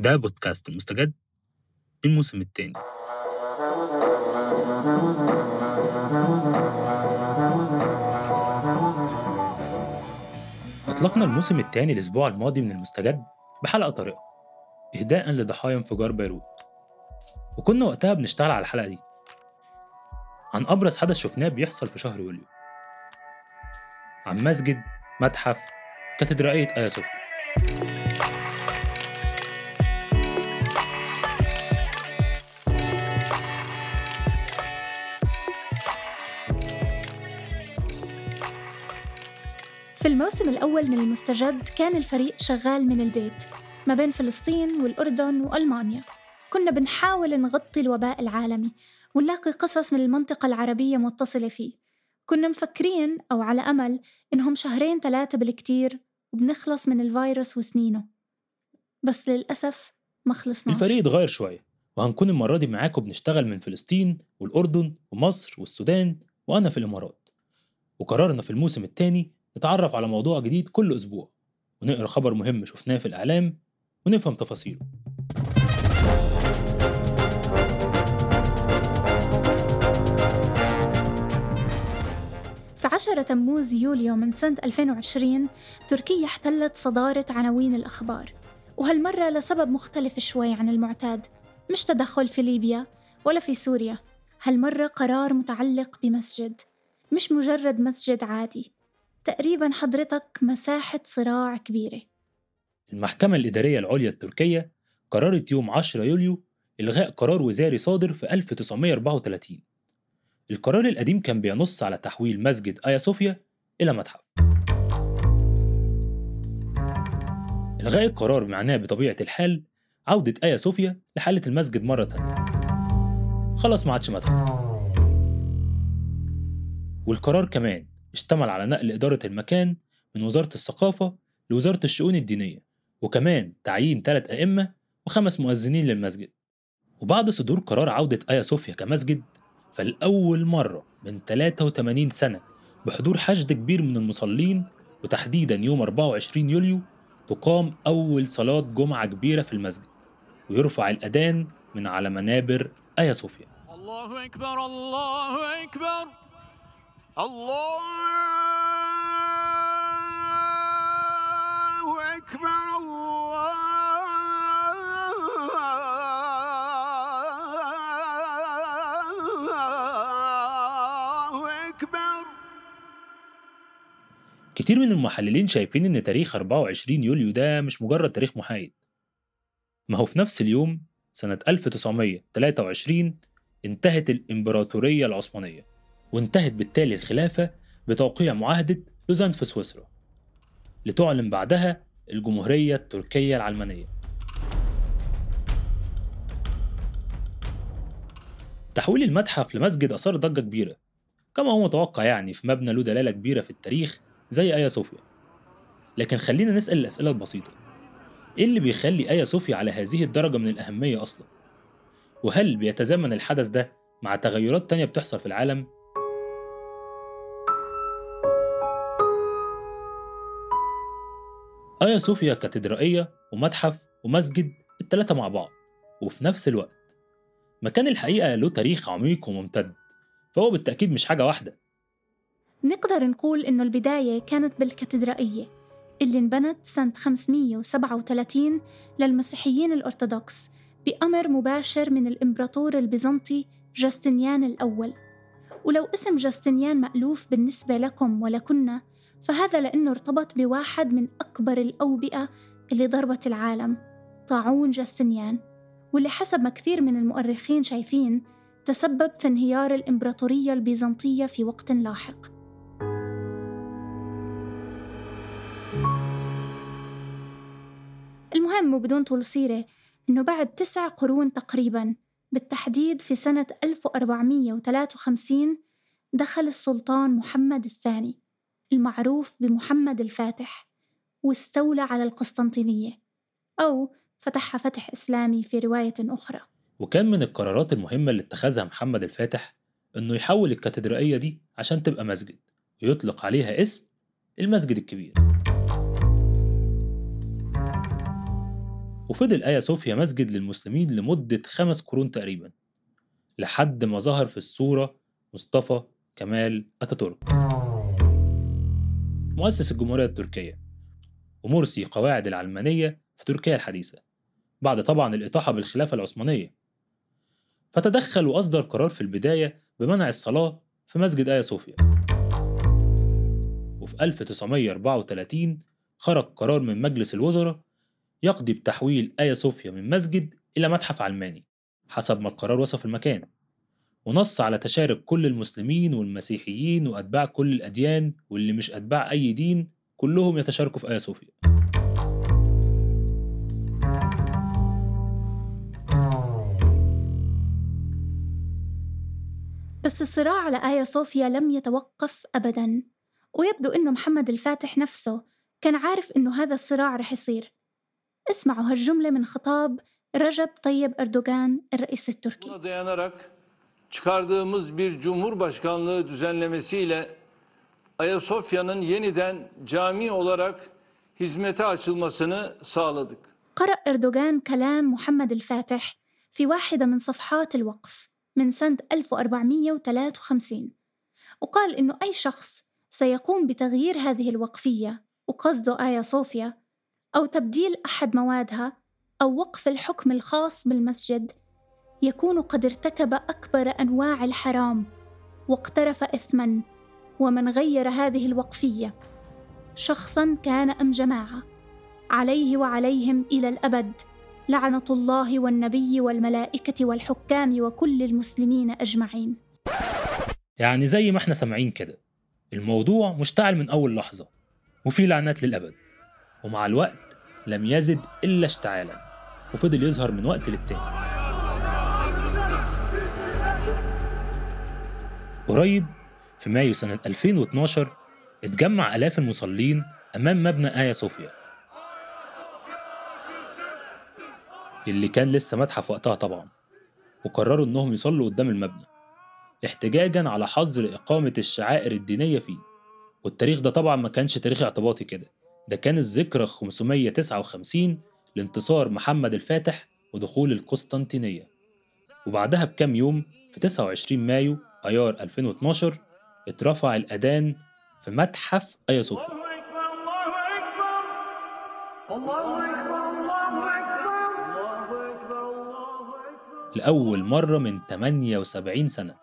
ده بودكاست مستجد الموسم الثاني أطلقنا الموسم الثاني الأسبوع الماضي من المستجد بحلقة طارئة إهداء لضحايا انفجار بيروت. وكنا وقتها بنشتغل على الحلقة دي. عن أبرز حدث شفناه بيحصل في شهر يوليو. عن مسجد متحف كاتدرائية آيا صوفيا الموسم الأول من المستجد كان الفريق شغال من البيت ما بين فلسطين والأردن وألمانيا. كنا بنحاول نغطي الوباء العالمي ونلاقي قصص من المنطقة العربية متصلة فيه. كنا مفكرين أو على أمل إنهم شهرين ثلاثة بالكتير وبنخلص من الفيروس وسنينه. بس للأسف ما خلصناش. الفريق اتغير شوية وهنكون المرة دي معاكم بنشتغل من فلسطين والأردن ومصر والسودان وأنا في الإمارات. وقررنا في الموسم الثاني نتعرف على موضوع جديد كل أسبوع ونقرأ خبر مهم شفناه في الإعلام ونفهم تفاصيله. في 10 تموز يوليو من سنة 2020 تركيا احتلت صدارة عناوين الأخبار وهالمرة لسبب مختلف شوي عن المعتاد مش تدخل في ليبيا ولا في سوريا هالمرة قرار متعلق بمسجد مش مجرد مسجد عادي. تقريبا حضرتك مساحة صراع كبيرة. المحكمة الإدارية العليا التركية قررت يوم 10 يوليو إلغاء قرار وزاري صادر في 1934 القرار القديم كان بينص على تحويل مسجد آيا صوفيا إلى متحف. إلغاء القرار معناه بطبيعة الحال عودة آيا صوفيا لحالة المسجد مرة تانية. خلاص ما عادش متحف. والقرار كمان اشتمل على نقل إدارة المكان من وزارة الثقافة لوزارة الشؤون الدينية وكمان تعيين ثلاث أئمة وخمس مؤذنين للمسجد. وبعد صدور قرار عودة آيا صوفيا كمسجد فلأول مرة من 83 سنة بحضور حشد كبير من المصلين وتحديدا يوم 24 يوليو تقام أول صلاة جمعة كبيرة في المسجد ويرفع الأذان من على منابر آيا صوفيا. الله أكبر الله أكبر. الله أكبر الله أكبر. كتير من المحللين شايفين إن تاريخ 24 يوليو ده مش مجرد تاريخ محايد. ما هو في نفس اليوم سنة 1923 انتهت الإمبراطورية العثمانية. وانتهت بالتالي الخلافة بتوقيع معاهدة لوزان في سويسرا لتعلن بعدها الجمهورية التركية العلمانية تحويل المتحف لمسجد أثار ضجة كبيرة كما هو متوقع يعني في مبنى له دلالة كبيرة في التاريخ زي آيا صوفيا لكن خلينا نسأل الأسئلة البسيطة إيه اللي بيخلي آيا صوفيا على هذه الدرجة من الأهمية أصلا؟ وهل بيتزامن الحدث ده مع تغيرات تانية بتحصل في العالم؟ آيا صوفيا كاتدرائية ومتحف ومسجد التلاتة مع بعض وفي نفس الوقت. مكان الحقيقة له تاريخ عميق وممتد فهو بالتأكيد مش حاجة واحدة. نقدر نقول إنه البداية كانت بالكاتدرائية اللي انبنت سنة 537 للمسيحيين الأرثوذكس بأمر مباشر من الإمبراطور البيزنطي جاستنيان الأول. ولو اسم جاستنيان مألوف بالنسبة لكم ولكنا فهذا لأنه ارتبط بواحد من أكبر الأوبئة اللي ضربت العالم طاعون جاستنيان واللي حسب ما كثير من المؤرخين شايفين تسبب في انهيار الإمبراطورية البيزنطية في وقت لاحق. المهم وبدون طول سيرة إنه بعد تسع قرون تقريباً بالتحديد في سنة 1453 دخل السلطان محمد الثاني. المعروف بمحمد الفاتح واستولى على القسطنطينية أو فتحها فتح إسلامي في رواية أخرى. وكان من القرارات المهمة اللي اتخذها محمد الفاتح إنه يحول الكاتدرائية دي عشان تبقى مسجد ويطلق عليها اسم المسجد الكبير. وفضل آيا صوفيا مسجد للمسلمين لمدة خمس قرون تقريبا لحد ما ظهر في الصورة مصطفى كمال أتاتورك. مؤسس الجمهورية التركية ومرسي قواعد العلمانية في تركيا الحديثة بعد طبعا الإطاحة بالخلافة العثمانية. فتدخل وأصدر قرار في البداية بمنع الصلاة في مسجد آيا صوفيا وفي 1934 خرج قرار من مجلس الوزراء يقضي بتحويل آيا صوفيا من مسجد إلى متحف علماني حسب ما القرار وصف المكان. ونص على تشارك كل المسلمين والمسيحيين وأتباع كل الأديان واللي مش أتباع أي دين كلهم يتشاركوا في آيا صوفيا بس الصراع على آيا صوفيا لم يتوقف أبداً ويبدو إنه محمد الفاتح نفسه كان عارف إنه هذا الصراع رح يصير. اسمعوا هالجملة من خطاب رجب طيب أردوغان الرئيس التركي. Çıkardığımız bir cumhurbaşkanlığı düzenlemesiyle Ayasofya'nın yeniden cami olarak hizmete açılmasını sağladık. قرأ أردوغان كلام محمد الفاتح في واحدة من صفحات الوقف من سنة 1453 وقال إنه أي شخص سيقوم بتغيير هذه الوقفية وقصده آيا صوفيا أو تبديل أحد موادها أو وقف الحكم الخاص بالمسجد يكون قد ارتكب أكبر أنواع الحرام واقترف إثما ومن غير هذه الوقفية شخصا كان أم جماعة عليه وعليهم إلى الأبد لعنة الله والنبي والملائكة والحكام وكل المسلمين أجمعين. يعني زي ما إحنا سامعين كده الموضوع مشتعل من أول لحظة وفي لعنات للأبد ومع الوقت لم يزد إلا اشتعالا وفضل يظهر من وقت للتاني. قريب في مايو سنة 2012 اتجمع آلاف المصلين أمام مبنى آيا صوفيا. اللي كان لسه متحف وقتها طبعا وقرروا إنهم يصلوا قدام المبنى احتجاجا على حظر إقامة الشعائر الدينية فيه. والتاريخ ده طبعا ما كانش تاريخ اعتباطي كده ده كان الذكرى 559 لانتصار محمد الفاتح ودخول القسطنطينية. وبعدها بكام يوم في 29 مايو أيار 2012 اترفع الأذان في متحف آيا صوفيا. الله أكبر الله أكبر. الله أكبر الله أكبر. الله أكبر لأول مرة من 78 سنة.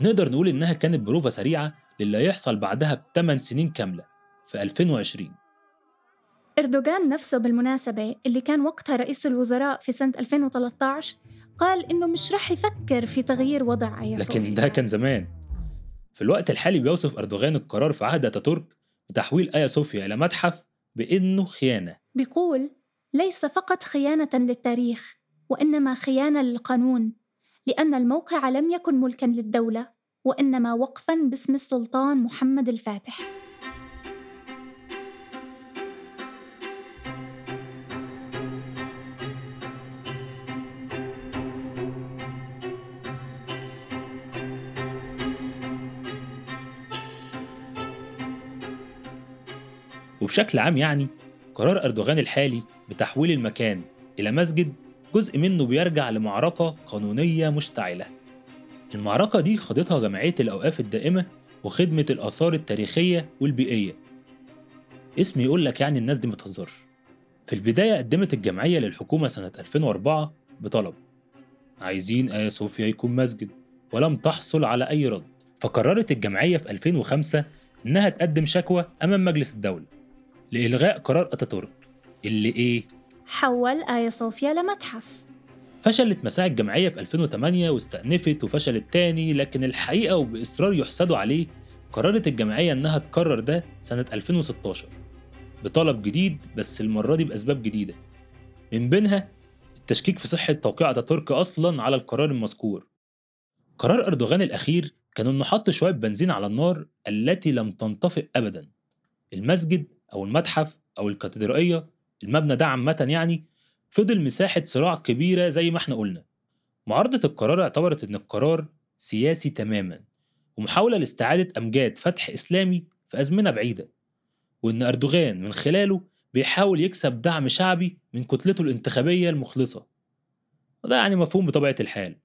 نقدر نقول إنها كانت بروفة سريعة للي هيحصل بعدها بثمان سنين كاملة في 2020 أردوغان نفسه بالمناسبة اللي كان وقتها رئيس الوزراء في سنة 2013 قال إنه مش رح يفكر في تغيير وضع آيا صوفيا. لكن ده كان زمان. في الوقت الحالي بيوصف أردوغان القرار في عهد أتاتورك بتحويل آيا صوفيا إلى متحف بإنه خيانة. بيقول ليس فقط خيانة للتاريخ وإنما خيانة للقانون لأن الموقع لم يكن ملكا للدولة وإنما وقفا باسم السلطان محمد الفاتح. وبشكل عام يعني قرار أردوغان الحالي بتحويل المكان إلى مسجد جزء منه بيرجع لمعركة قانونية مشتعلة. المعركة دي خاضتها جمعية الأوقاف الدائمة وخدمة الآثار التاريخية والبيئية. اسم يقول لك يعني الناس دي متهزرش في البداية قدمت الجمعية للحكومة سنة 2004 بطلب عايزين آيا صوفيا يكون مسجد ولم تحصل على أي رد. فقررت الجمعية في 2005 إنها تقدم شكوى أمام مجلس الدولة. لإلغاء قرار أتاتورك اللي إيه؟ حول آيا صوفيا لمتحف فشلت مساعي الجمعية في 2008 واستأنفت وفشلت تاني لكن الحقيقة وبإصرار يحسدوا عليه قررت الجمعية إنها تكرر ده سنة 2016 بطلب جديد بس المرة دي بأسباب جديدة. من بينها التشكيك في صحة توقيع أتاتورك أصلا على القرار المذكور. قرار أردوغان الأخير كان إنه حط شوية بنزين على النار التي لم تنطفئ أبدا. المسجد أو المتحف أو الكاتدرائية المبنى ده عامة يعني فضل مساحة صراع كبيرة زي ما إحنا قلنا. معارضة القرار اعتبرت إن القرار سياسي تماما ومحاولة لاستعادة أمجاد فتح إسلامي في أزمنة بعيدة وإن أردوغان من خلاله بيحاول يكسب دعم شعبي من كتلته الانتخابية المخلصة. وده يعني مفهوم بطبيعة الحال.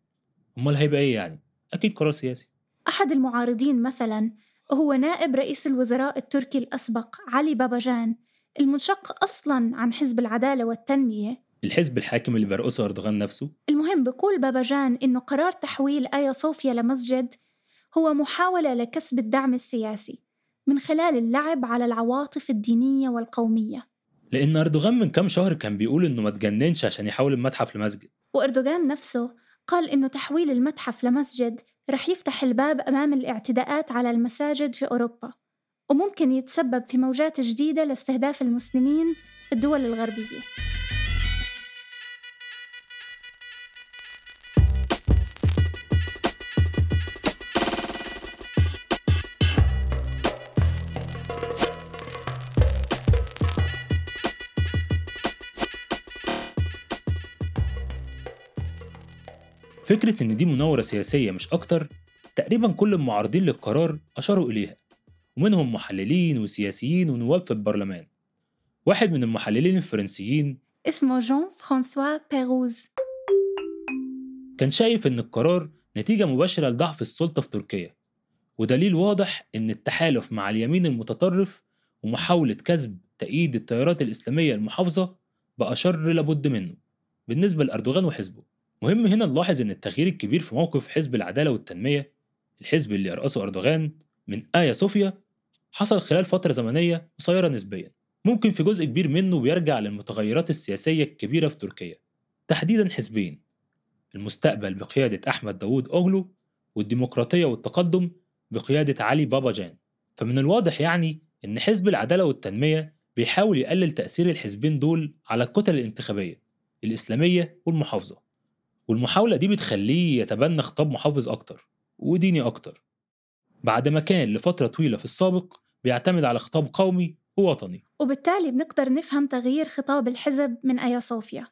أمال هيبقى إيه يعني؟ أكيد قرار سياسي. أحد المعارضين مثلاً هو نائب رئيس الوزراء التركي الأسبق علي باباجان المنشق أصلاً عن حزب العدالة والتنمية. الحزب الحاكم اللي بيرقصه أردوغان نفسه. المهم بقول باباجان إنه قرار تحويل آيا صوفيا لمسجد هو محاولة لكسب الدعم السياسي من خلال اللعب على العواطف الدينية والقومية. لأن أردوغان من كام شهر كان بيقول إنه ما تجننش عشان يحول المتحف لمسجد. وأردوغان نفسه قال إنه تحويل المتحف لمسجد رح يفتح الباب أمام الاعتداءات على المساجد في أوروبا وممكن يتسبب في موجات جديدة لاستهداف المسلمين في الدول الغربية. فكرة إن دي مناورة سياسية مش أكتر تقريبا كل المعارضين للقرار أشاروا إليها ومنهم محللين وسياسيين ونواب في البرلمان. واحد من المحللين الفرنسيين اسمه جون فرانسوا بيروز. كان شايف إن القرار نتيجة مباشرة لضعف السلطة في تركيا ودليل واضح إن التحالف مع اليمين المتطرف ومحاولة كسب تأييد التيارات الإسلامية المحافظة بقى شر لابد منه بالنسبة لأردوغان وحزبه. مهم هنا نلاحظ إن التغيير الكبير في موقف حزب العدالة والتنمية الحزب اللي يرأسه أردوغان من آيا صوفيا حصل خلال فترة زمنية قصيرة نسبيا. ممكن في جزء كبير منه بيرجع للمتغيرات السياسية الكبيرة في تركيا. تحديدا حزبين المستقبل بقيادة أحمد داوود أوغلو والديمقراطية والتقدم بقيادة علي باباجان فمن الواضح يعني إن حزب العدالة والتنمية بيحاول يقلل تأثير الحزبين دول على الكتل الانتخابية الإسلامية والمحافظة. والمحاولة دي بتخليه يتبنى خطاب محافظ أكتر وديني أكتر. بعد ما كان لفترة طويلة في السابق بيعتمد على خطاب قومي ووطني. وبالتالي بنقدر نفهم تغيير خطاب الحزب من آيا صوفيا.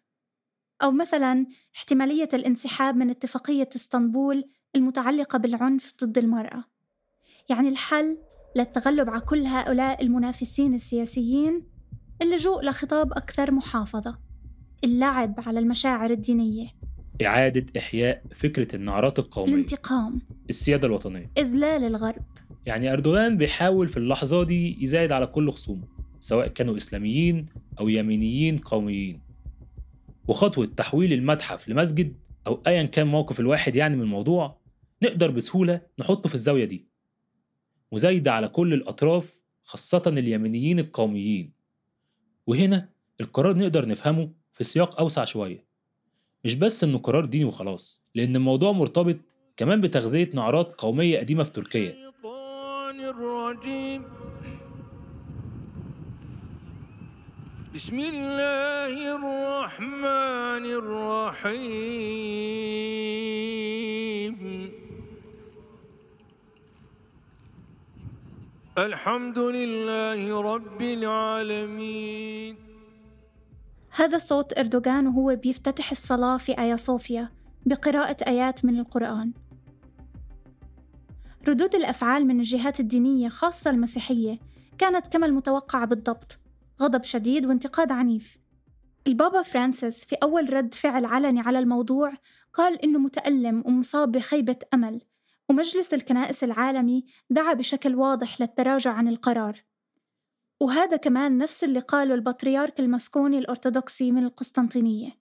أو مثلا احتمالية الانسحاب من اتفاقية إسطنبول المتعلقة بالعنف ضد المرأة. يعني الحل للتغلب على كل هؤلاء المنافسين السياسيين اللجوء لخطاب أكثر محافظة. اللعب على المشاعر الدينية. إعادة إحياء فكرة النعرات القومية. الانتقام. السيادة الوطنية. إذلال الغرب. يعني أردوغان بيحاول في اللحظة دي يزايد على كل خصومه سواء كانوا إسلاميين أو يمينيين قوميين. وخطوة تحويل المتحف لمسجد أو أيا كان موقف الواحد يعني من الموضوع نقدر بسهولة نحطه في الزاوية دي. مزايدة على كل الأطراف خاصة اليمينيين القوميين. وهنا القرار نقدر نفهمه في سياق أوسع شوية. مش بس إنه قرار ديني وخلاص لأن الموضوع مرتبط كمان بتغذية نعرات قومية قديمة في تركيا. بسم الله الرحمن الرحيم. الحمد لله رب العالمين. هذا صوت أردوغان وهو بيفتتح الصلاة في آيا صوفيا بقراءة آيات من القرآن. ردود الأفعال من الجهات الدينية خاصة المسيحية كانت كما المتوقع بالضبط غضب شديد وانتقاد عنيف. البابا فرانسيس في أول رد فعل علني على الموضوع قال إنه متألم ومصاب بخيبة أمل ومجلس الكنائس العالمي دعا بشكل واضح للتراجع عن القرار. وهذا كمان نفس اللي قاله البطريرك المسكوني الأرثوذكسي من القسطنطينية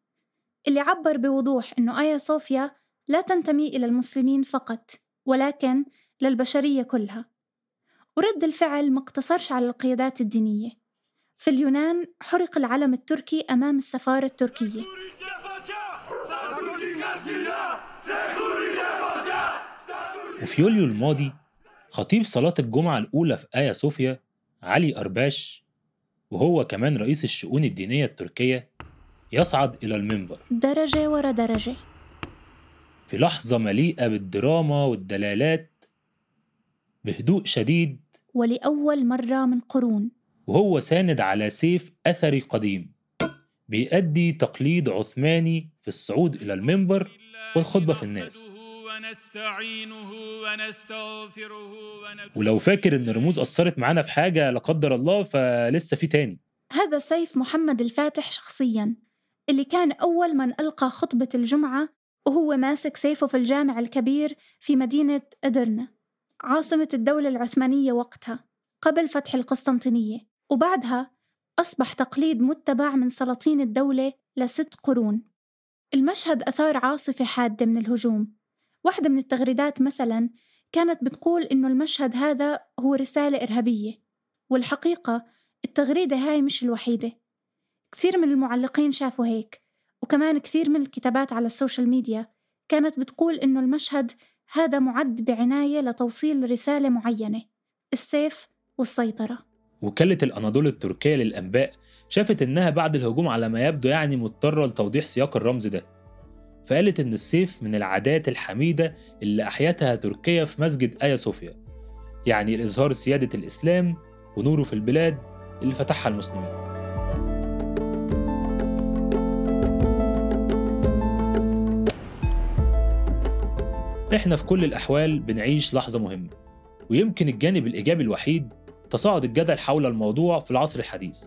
اللي عبر بوضوح إنه آيا صوفيا لا تنتمي إلى المسلمين فقط ولكن للبشرية كلها. ورد الفعل ما اقتصرش على القيادات الدينية. في اليونان حرق العلم التركي أمام السفارة التركية. وفي يوليو الماضي خطيب صلاة الجمعة الأولى في آيا صوفيا علي أرباش وهو كمان رئيس الشؤون الدينية التركية يصعد إلى المنبر. درجة ورا درجة. في لحظة مليئة بالدراما والدلالات بهدوء شديد ولأول مرة من قرون. وهو ساند على سيف أثري قديم بيأدي تقليد عثماني في الصعود إلى المنبر والخطبة في الناس. ونستعينه ونستغفره ونتوب ولو فاكر إن الرموز أثرت معانا في حاجة لا قدر الله فلسه في تاني. هذا سيف محمد الفاتح شخصياً اللي كان أول من ألقى خطبة الجمعة وهو ماسك سيفه في الجامع الكبير في مدينة أدرنة عاصمة الدولة العثمانية وقتها قبل فتح القسطنطينية. وبعدها أصبح تقليد متبع من سلاطين الدولة لست قرون. المشهد أثار عاصفة حادة من الهجوم. واحدة من التغريدات مثلا كانت بتقول إنه المشهد هذا هو رسالة إرهابية والحقيقة التغريدة هاي مش الوحيدة. كثير من المعلقين شافوا هيك وكمان كثير من الكتابات على ال social media كانت بتقول إنه المشهد هذا معد بعناية لتوصيل رسالة معينة السيف والسيطرة. وكالة الأناضول التركية للأنباء شافت إنها بعد الهجوم على ما يبدو يعني مضطرة لتوضيح سياق الرمز ده. فقالت إن السيف من العادات الحميدة اللي أحيتها تركيا في مسجد آيا صوفيا يعني الإظهار سيادة الإسلام ونوره في البلاد اللي فتحها المسلمين. إحنا في كل الأحوال بنعيش لحظة مهمة ويمكن الجانب الإيجابي الوحيد تصاعد الجدل حول الموضوع في العصر الحديث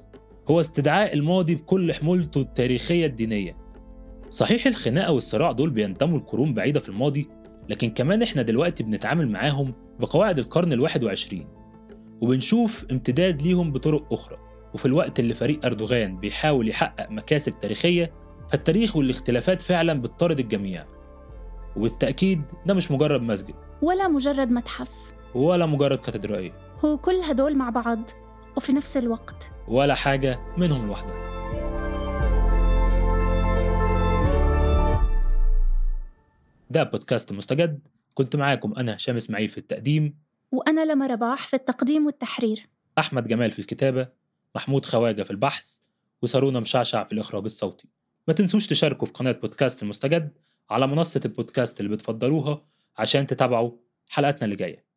هو استدعاء الماضي بكل حمولته التاريخية الدينية. صحيح الخناقة والصراع دول بينتموا لقرون بعيدة في الماضي لكن كمان إحنا دلوقتي بنتعامل معاهم بقواعد القرن الواحد وعشرين وبنشوف امتداد ليهم بطرق أخرى. وفي الوقت اللي فريق أردوغان بيحاول يحقق مكاسب تاريخية فالتاريخ والاختلافات فعلا بتطارد الجميع. وبالتأكيد ده مش مجرد مسجد. ولا مجرد متحف. ولا مجرد كاتدرائية. هو كل هدول مع بعض وفي نفس الوقت. ولا حاجة منهم لوحدها. ده بودكاست مستجد. كنت معاكم أنا هشام إسماعيل في التقديم. وأنا لما رباح في التقديم والتحرير. أحمد جمال في الكتابة. محمود خواجة في البحث. وسارونا مشعشع في الإخراج الصوتي. ما تنسوش تشاركوا في قناة بودكاست المستجد على منصة البودكاست اللي بتفضلوها عشان تتابعوا حلقاتنا اللي جاية.